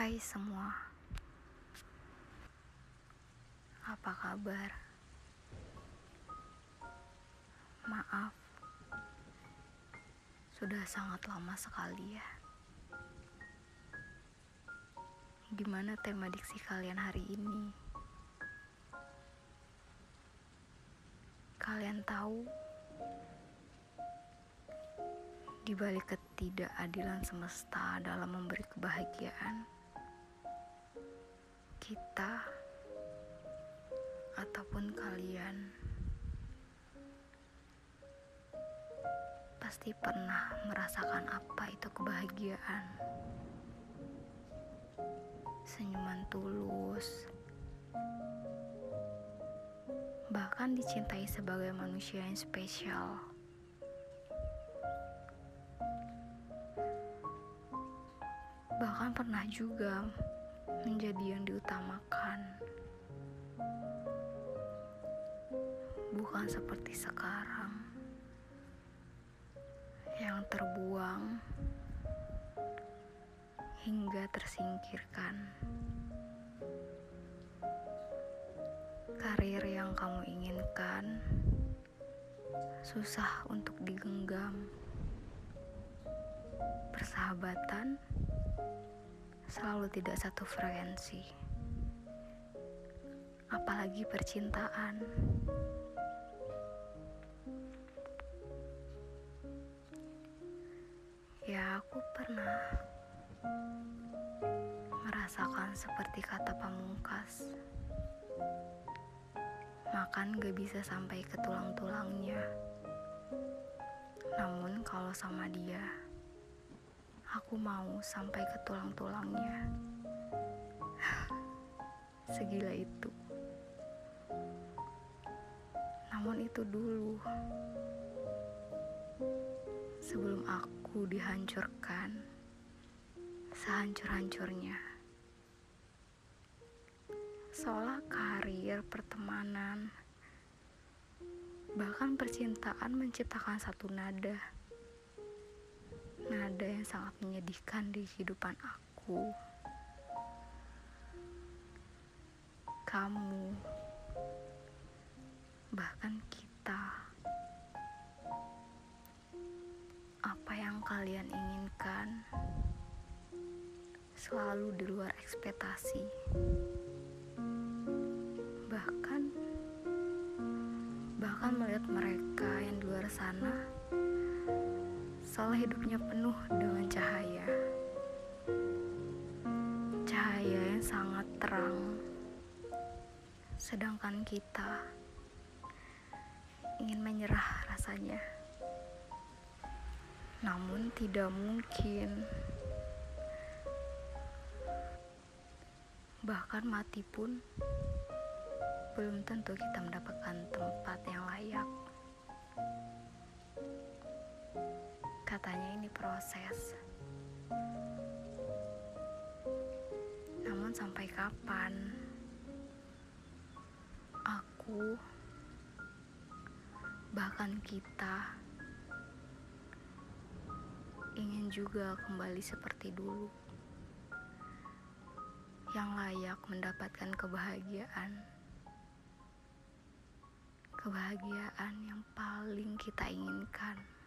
Hai semua, apa kabar? Maaf, sudah sangat lama sekali ya. Gimana tema diksi kalian hari ini? Kalian tahu, di balik ketidakadilan semesta dalam memberi kebahagiaan, kita ataupun kalian pasti pernah merasakan apa itu kebahagiaan. Senyuman tulus, bahkan dicintai sebagai manusia yang spesial. Bahkan pernah juga menjadi yang diutamakan, bukan seperti sekarang yang terbuang hingga tersingkirkan. Karir yang kamu inginkan susah untuk digenggam. Persahabatan selalu tidak satu frekuensi. Apalagi percintaan. Ya, aku pernah merasakan seperti kata pamungkas. Makan gak bisa sampai ke tulang-tulangnya. Namun kalau sama dia, aku mau sampai ke tulang-tulangnya. Segila itu. Namun itu dulu. Sebelum aku dihancurkan sehancur-hancurnya. Seolah karir, pertemanan, bahkan percintaan menciptakan satu nada nada yang sangat menyedihkan di kehidupan aku. Kamu, bahkan kita, apa yang kalian inginkan selalu di luar ekspektasi. Bahkan, bahkan melihat mereka yang di luar sana seolah hidupnya penuh dengan cahaya. Cahaya yang sangat terang. Sedangkan kita ingin menyerah rasanya. Namun tidak mungkin. Bahkan mati pun belum tentu kita mendapatkan tempat sampai kapan? Aku bahkan kita ingin juga kembali seperti dulu. Yang layak mendapatkan kebahagiaan. Kebahagiaan yang paling kita inginkan.